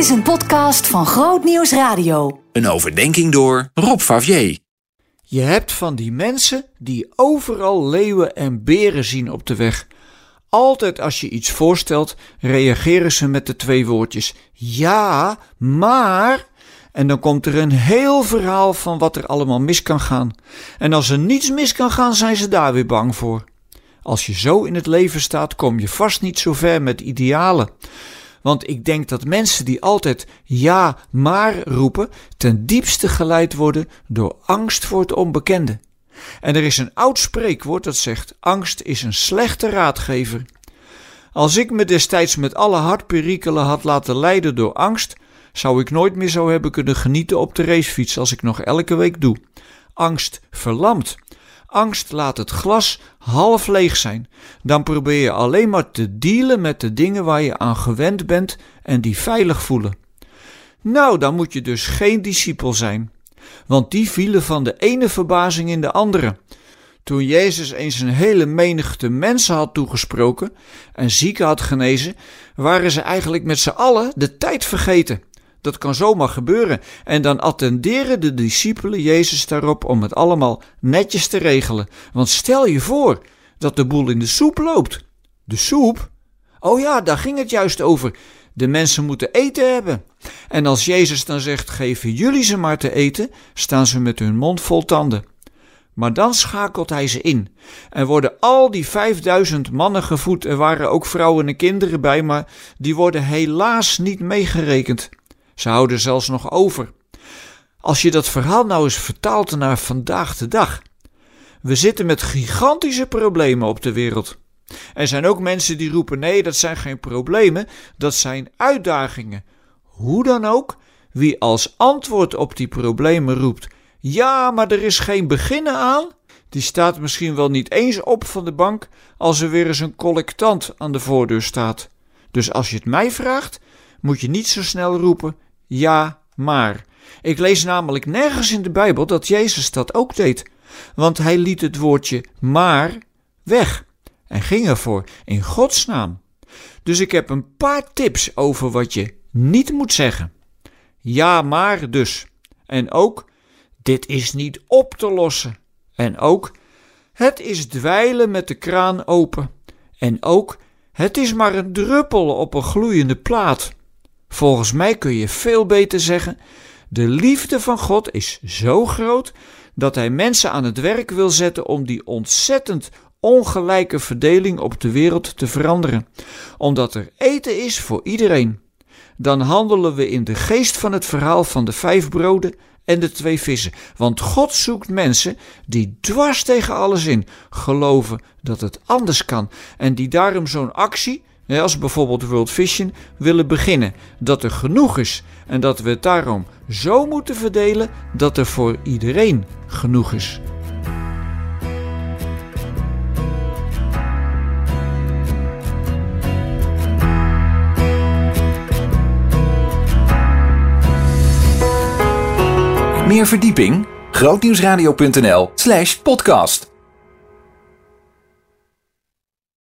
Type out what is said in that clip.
is een podcast van Groot Nieuws Radio. Een overdenking door Rob Favier. Je hebt van die mensen die overal leeuwen en beren zien op de weg. Altijd als je iets voorstelt, reageren ze met de twee woordjes: ja, maar. En dan komt er een heel verhaal van wat er allemaal mis kan gaan. En als er niets mis kan gaan, zijn ze daar weer bang voor. Als je zo in het leven staat, kom je vast niet zo ver met idealen. Want ik denk dat mensen die altijd ja, maar roepen, ten diepste geleid worden door angst voor het onbekende. En er is een oud spreekwoord dat zegt: angst is een slechte raadgever. Als ik me destijds met alle hartperikelen had laten leiden door angst, zou ik nooit meer zo hebben kunnen genieten op de racefiets als ik nog elke week doe. Angst verlamt. Angst laat het glas half leeg zijn. Dan probeer je alleen maar te dealen met de dingen waar je aan gewend bent en die veilig voelen. Nou, dan moet je dus geen discipel zijn, want die vielen van de ene verbazing in de andere. Toen Jezus eens een hele menigte mensen had toegesproken en zieken had genezen, waren ze eigenlijk met z'n allen de tijd vergeten. Dat kan zomaar gebeuren. En dan attenderen de discipelen Jezus daarop om het allemaal netjes te regelen. Want stel je voor dat de boel in de soep loopt. De soep? Oh ja, daar ging het juist over. De mensen moeten eten hebben. En als Jezus dan zegt: geven jullie ze maar te eten, staan ze met hun mond vol tanden. Maar dan schakelt hij ze in. En worden al die vijfduizend mannen gevoed. Er waren ook vrouwen en kinderen bij, maar die worden helaas niet meegerekend. Ze houden zelfs nog over. Als je dat verhaal nou eens vertaalt naar vandaag de dag. We zitten met gigantische problemen op de wereld. Er zijn ook mensen die roepen: nee, dat zijn geen problemen, dat zijn uitdagingen. Hoe dan ook, wie als antwoord op die problemen roept: ja, maar er is geen beginnen aan, die staat misschien wel niet eens op van de bank als er weer eens een collectant aan de voordeur staat. Dus als je het mij vraagt, moet je niet zo snel roepen: ja, maar. Ik lees namelijk nergens in de Bijbel dat Jezus dat ook deed, want hij liet het woordje maar weg en ging ervoor in Gods naam. Dus ik heb een paar tips over wat je niet moet zeggen. Ja, maar dus. En ook, dit is niet op te lossen. En ook, het is dweilen met de kraan open. En ook, het is maar een druppel op een gloeiende plaat. Volgens mij kun je veel beter zeggen: de liefde van God is zo groot dat Hij mensen aan het werk wil zetten om die ontzettend ongelijke verdeling op de wereld te veranderen, omdat er eten is voor iedereen. Dan handelen we in de geest van het verhaal van de vijf broden en de twee vissen. Want God zoekt mensen die dwars tegen alles in geloven dat het anders kan en die daarom zo'n actie als bijvoorbeeld World Vision, willen beginnen. Dat er genoeg is en dat we het daarom zo moeten verdelen dat er voor iedereen genoeg is. Meer verdieping? grootnieuwsradio.nl slash podcast